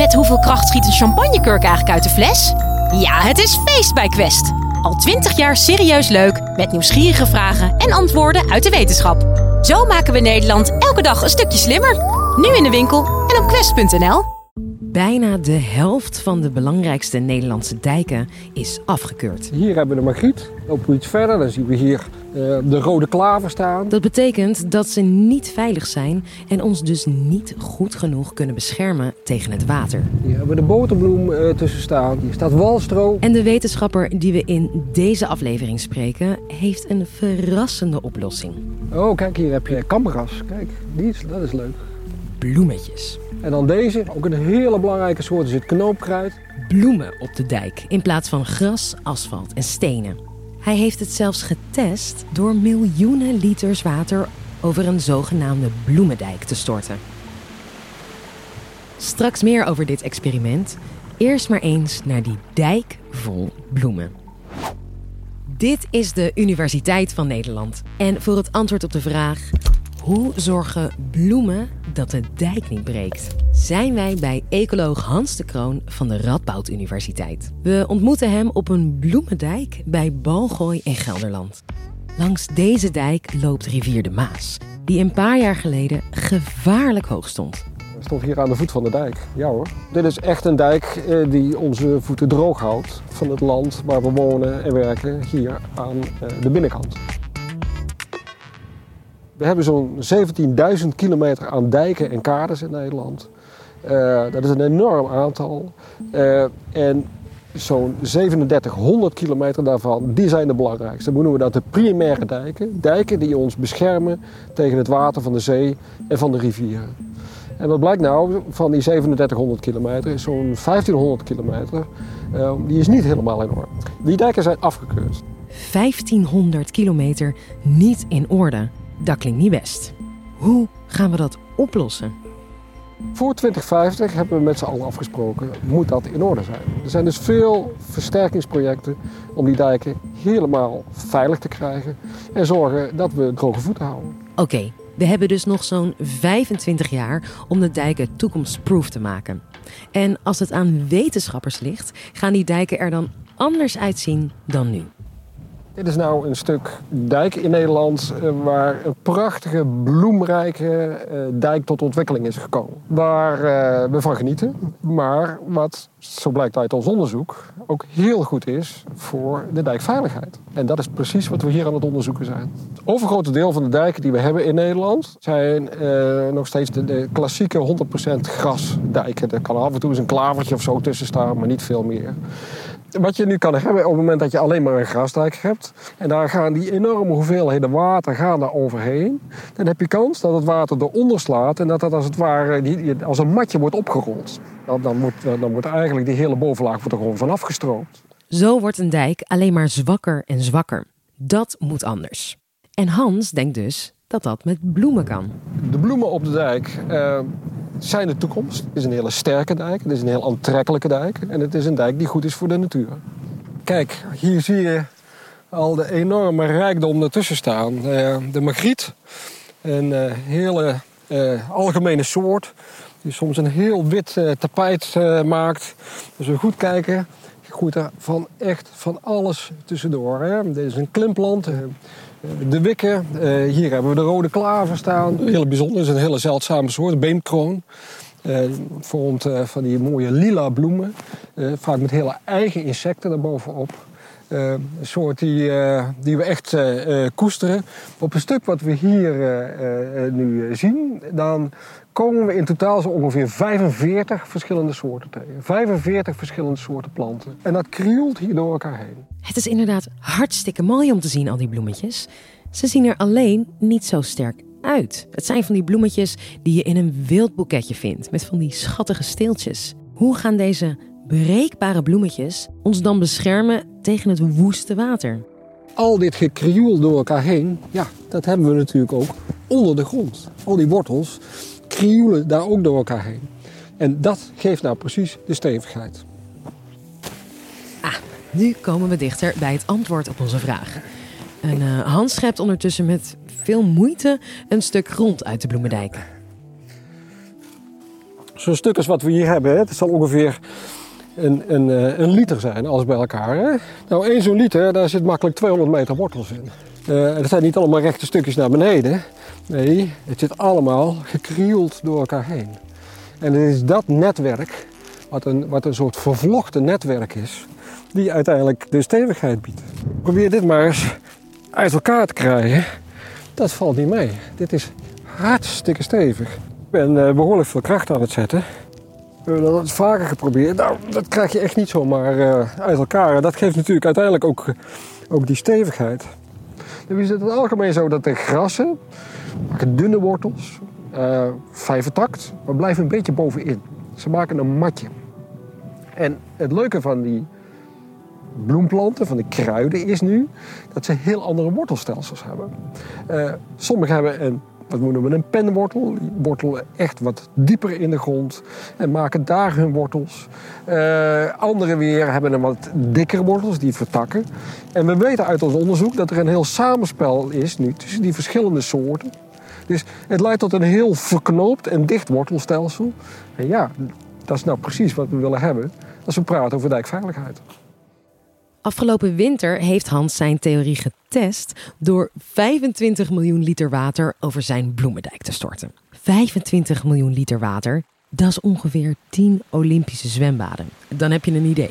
Met hoeveel kracht schiet een champagnekurk eigenlijk uit de fles? Ja, het is feest bij Quest. Al twintig jaar serieus leuk, met nieuwsgierige vragen en antwoorden uit de wetenschap. Zo maken we Nederland elke dag een stukje slimmer. Nu in de winkel en op quest.nl. Bijna de helft van de belangrijkste Nederlandse dijken is afgekeurd. Hier hebben we de Margriet. Lopen we iets verder, dan zien we hier eh, de rode klaver staan. Dat betekent dat ze niet veilig zijn en ons dus niet goed genoeg kunnen beschermen tegen het water. Hier hebben we de boterbloem eh, tussen staan. Hier staat walstro. En de wetenschapper die we in deze aflevering spreken, heeft een verrassende oplossing. Oh, kijk, hier heb je kamgras. Kijk, die is, dat is leuk. Bloemetjes. En dan deze, ook een hele belangrijke soort, is het knoopkruid. Bloemen op de dijk in plaats van gras, asfalt en stenen. Hij heeft het zelfs getest door miljoenen liters water over een zogenaamde bloemendijk te storten. Straks meer over dit experiment. Eerst maar eens naar die dijk vol bloemen. Dit is de Universiteit van Nederland. En voor het antwoord op de vraag: hoe zorgen bloemen dat de dijk niet breekt? Zijn wij bij ecoloog Hans de Kroon van de Radboud Universiteit. We ontmoeten hem op een bloemendijk bij Balgooi in Gelderland. Langs deze dijk loopt rivier de Maas, die een paar jaar geleden gevaarlijk hoog stond. We stond hier aan de voet van de dijk. Ja hoor. Dit is echt een dijk eh, die onze voeten droog houdt van het land waar we wonen en werken, hier aan eh, de binnenkant. We hebben zo'n 17.000 kilometer aan dijken en kades in Nederland. Uh, dat is een enorm aantal. Uh, en zo'n 3700 kilometer daarvan, die zijn de belangrijkste. Dan noemen we dat de primaire dijken. Dijken die ons beschermen tegen het water van de zee en van de rivieren. En wat blijkt nou, van die 3700 kilometer is zo'n 1500 kilometer, uh, die is niet helemaal in orde. Die dijken zijn afgekeurd. 1500 kilometer niet in orde. Dat klinkt niet best. Hoe gaan we dat oplossen? Voor 2050 hebben we met z'n allen afgesproken, moet dat in orde zijn. Er zijn dus veel versterkingsprojecten om die dijken helemaal veilig te krijgen en zorgen dat we droge voeten houden. Oké, okay, we hebben dus nog zo'n 25 jaar om de dijken toekomstproof te maken. En als het aan wetenschappers ligt, gaan die dijken er dan anders uitzien dan nu. Dit is nou een stuk dijk in Nederland eh, waar een prachtige, bloemrijke eh, dijk tot ontwikkeling is gekomen. Waar eh, we van genieten, maar wat, zo blijkt uit ons onderzoek, ook heel goed is voor de dijkveiligheid. En dat is precies wat we hier aan het onderzoeken zijn. Het overgrote deel van de dijken die we hebben in Nederland zijn nog steeds de, de klassieke 100% grasdijken. Er kan af en toe eens een klavertje of zo tussen staan, maar niet veel meer wat je nu kan hebben op het moment dat je alleen maar een grasdijk hebt. En daar gaan die enorme hoeveelheden water gaan daar overheen. Dan heb je kans dat het water eronder slaat en dat dat als het ware als een matje wordt opgerold. Dan, dan, wordt, dan wordt eigenlijk die hele bovenlaag wordt er gewoon van afgestroomd. Zo wordt een dijk alleen maar zwakker en zwakker. Dat moet anders. En Hans denkt dus dat dat met bloemen kan. De bloemen op de dijk uh, zijn de toekomst. Het is een hele sterke dijk, het is een heel aantrekkelijke dijk en het is een dijk die goed is voor de natuur. Kijk, hier zie je al de enorme rijkdom ertussen staan. Uh, de magriet, een uh, hele algemene soort die soms een heel wit tapijt maakt. Als we goed kijken, groeit er van echt van alles tussendoor. Hè? Dit is een klimplant de wikken. Uh, hier hebben we de rode klaver staan. Heel bijzonder, het is een hele zeldzame soort, beemkroon. Uh, vormt uh, van die mooie lila bloemen. Vaak met hele eigen insecten daarbovenop. een soort die, die we echt koesteren. Op een stuk wat we hier nu zien, dan komen we in totaal zo ongeveer 45 verschillende soorten tegen. 45 verschillende soorten planten. En dat krioelt hier door elkaar heen. Het is inderdaad hartstikke mooi om te zien, al die bloemetjes. Ze zien er alleen niet zo sterk uit. Het zijn van die bloemetjes die je in een wild boeketje vindt, met van die schattige steeltjes. Hoe gaan deze breekbare bloemetjes ons dan beschermen tegen het woeste water? Al dit gekrioel door elkaar heen, ja, dat hebben we natuurlijk ook onder de grond. Al die wortels krioelen daar ook door elkaar heen. En dat geeft nou precies de stevigheid. Ah, nu komen we dichter bij het antwoord op onze vraag. En uh, Hans schept ondertussen met veel moeite een stuk grond uit de bloemendijk. Zo'n stuk als wat we hier hebben, het zal ongeveer een, een, eh, een liter zijn, alles bij elkaar. Hè? Nou, één zo'n liter, daar zit makkelijk 200 meter wortels in. Uh, dat zijn niet allemaal rechte stukjes naar beneden. Nee, het zit allemaal gekrioeld door elkaar heen. En het is dat netwerk, wat een, wat een soort vervlochten netwerk is, die uiteindelijk de stevigheid biedt. Probeer dit maar eens uit elkaar te krijgen. Dat valt niet mee. Dit is hartstikke stevig. Ik ben uh, behoorlijk veel kracht aan het zetten. We hebben dat vaker geprobeerd. Nou, dat krijg je echt niet zomaar uh, uit elkaar. Dat geeft natuurlijk uiteindelijk ook, ook die stevigheid. Nu is het in het algemeen zo dat de grassen dunne wortels, uh, vijvertakt, maar blijven een beetje bovenin. Ze maken een matje. En het leuke van die bloemplanten, van de kruiden, is nu dat ze heel andere wortelstelsels hebben. Uh, sommige hebben een wat noemen we een penwortel. Die wortelen echt wat dieper in de grond en maken daar hun wortels. Uh, andere weer hebben een wat dikkere wortels die vertakken. En we weten uit ons onderzoek dat er een heel samenspel is nu tussen die verschillende soorten. Dus het leidt tot een heel verknoopt en dicht wortelstelsel. En ja, dat is nou precies wat we willen hebben als we praten over dijkveiligheid. Afgelopen winter heeft Hans zijn theorie getest door 25 miljoen liter water over zijn bloemendijk te storten. 25 miljoen liter water, dat is ongeveer 10 Olympische zwembaden. Dan heb je een idee.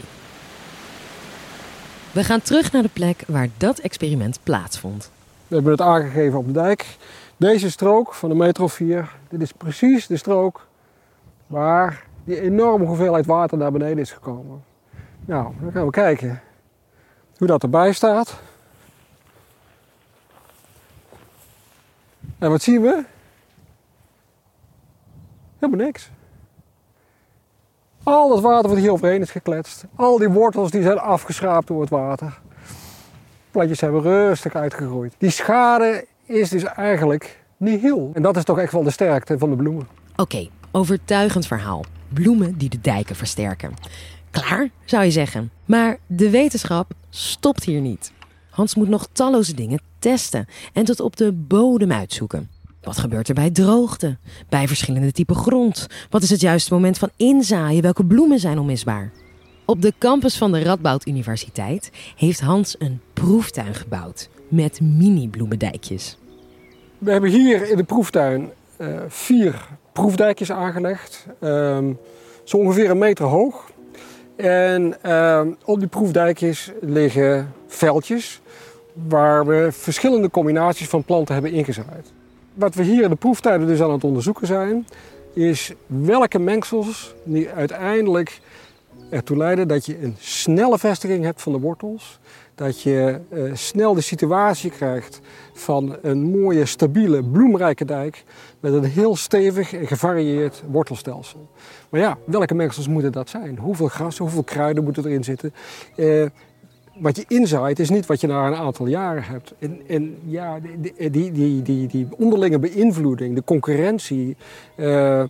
We gaan terug naar de plek waar dat experiment plaatsvond. We hebben het aangegeven op de dijk. Deze strook van de metro 4, dit is precies de strook waar die enorme hoeveelheid water naar beneden is gekomen. Nou, dan gaan we kijken hoe dat erbij staat. En wat zien we? Helemaal niks. Al dat water wat hier overheen is gekletst. Al die wortels die zijn afgeschraapt door het water. Plantjes hebben rustig uitgegroeid. Die schade is dus eigenlijk niet heel. En dat is toch echt wel de sterkte van de bloemen. Oké, overtuigend verhaal. Bloemen die de dijken versterken. Klaar, zou je zeggen. Maar de wetenschap stopt hier niet. Hans moet nog talloze dingen testen en tot op de bodem uitzoeken. Wat gebeurt er bij droogte? Bij verschillende typen grond? Wat is het juiste moment van inzaaien? Welke bloemen zijn onmisbaar? Op de campus van de Radboud Universiteit heeft Hans een proeftuin gebouwd met mini-bloemendijkjes. We hebben hier in de proeftuin uh, vier proefdijkjes aangelegd. Uh, zo ongeveer een meter hoog. En uh, op die proefdijkjes liggen veldjes waar we verschillende combinaties van planten hebben ingezaaid. Wat we hier in de proeftijden dus aan het onderzoeken zijn, is welke mengsels die uiteindelijk ertoe leiden dat je een snelle vestiging hebt van de wortels. Dat je uh, snel de situatie krijgt van een mooie, stabiele, bloemrijke dijk met een heel stevig en gevarieerd wortelstelsel. Maar ja, welke mengsels moeten dat zijn? Hoeveel gras, hoeveel kruiden moeten erin zitten? Uh, wat je inzaait is niet wat je na een aantal jaren hebt. En, en ja, die, die, die, die, onderlinge beïnvloeding, de concurrentie, uh,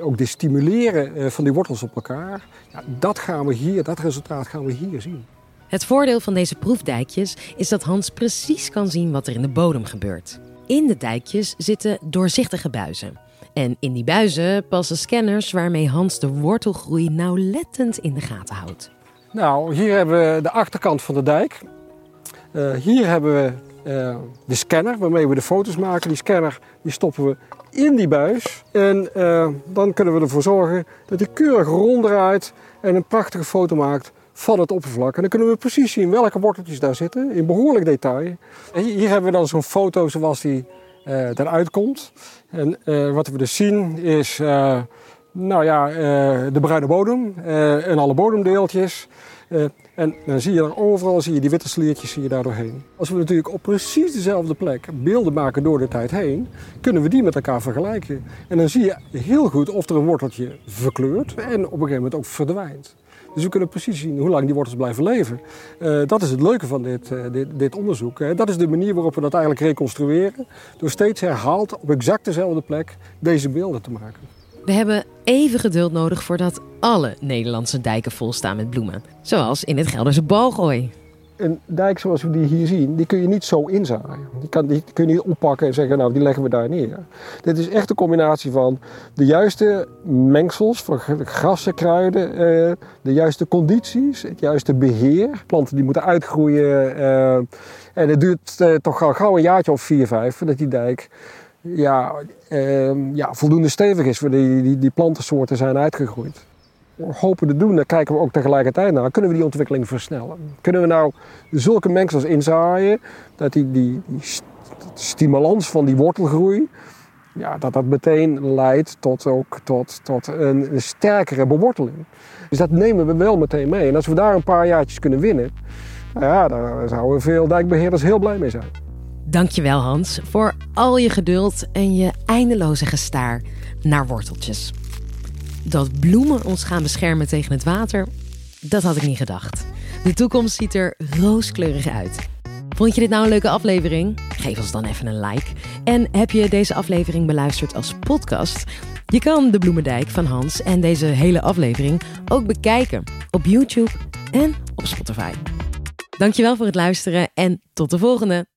ook de stimuleren van die wortels op elkaar, ja, dat gaan we hier, dat resultaat gaan we hier zien. Het voordeel van deze proefdijkjes is dat Hans precies kan zien wat er in de bodem gebeurt. In de dijkjes zitten doorzichtige buizen. En in die buizen passen scanners waarmee Hans de wortelgroei nauwlettend in de gaten houdt. Nou, hier hebben we de achterkant van de dijk. Uh, hier hebben we uh, de scanner waarmee we de foto's maken. Die scanner die stoppen we in die buis. En uh, dan kunnen we ervoor zorgen dat hij keurig ronddraait en een prachtige foto maakt van het oppervlak. En dan kunnen we precies zien welke worteltjes daar zitten, in behoorlijk detail. En hier hebben we dan zo'n foto zoals die uh, eruit komt. En uh, wat we dus zien is, uh, nou ja, de bruine bodem en alle bodemdeeltjes. en dan zie je er overal zie je die witte sliertjes zie je daar doorheen. Als we natuurlijk op precies dezelfde plek beelden maken door de tijd heen, kunnen we die met elkaar vergelijken. En dan zie je heel goed of er een worteltje verkleurt en op een gegeven moment ook verdwijnt. Dus we kunnen precies zien hoe lang die wortels blijven leven. Uh, dat is het leuke van dit, uh, dit, dit, onderzoek. Dat is de manier waarop we dat eigenlijk reconstrueren. Door steeds herhaald op exact dezelfde plek deze beelden te maken. We hebben even geduld nodig voordat alle Nederlandse dijken volstaan met bloemen. Zoals in het Gelderse Balgooi. Een dijk zoals we die hier zien, die kun je niet zo inzaaien. Die, kan, die kun je niet oppakken en zeggen, nou die leggen we daar neer. Dit is echt een combinatie van de juiste mengsels van grassen, kruiden, eh, de juiste condities, het juiste beheer. Planten die moeten uitgroeien. Eh, en het duurt uh, toch al gauw een jaartje of vier, vijf voordat die dijk ja, ja, voldoende stevig is, voor die, die, die plantensoorten zijn uitgegroeid hopen te doen, daar kijken we ook tegelijkertijd naar, kunnen we die ontwikkeling versnellen? Kunnen we nou zulke mengsels inzaaien dat die, die, stimulans van die wortelgroei, ja, dat dat meteen leidt tot, ook, tot, tot een, een sterkere beworteling. Dus dat nemen we wel meteen mee. En als we daar een paar jaartjes kunnen winnen, nou ja, daar zouden veel dijkbeheerders heel blij mee zijn. Dankjewel Hans voor al je geduld en je eindeloze gestaar naar worteltjes. Dat bloemen ons gaan beschermen tegen het water, dat had ik niet gedacht. De toekomst ziet er rooskleurig uit. Vond je dit nou een leuke aflevering? Geef ons dan even een like. En heb je deze aflevering beluisterd als podcast? Je kan de Bloemendijk van Hans en deze hele aflevering ook bekijken op YouTube en op Spotify. Dankjewel voor het luisteren en tot de volgende!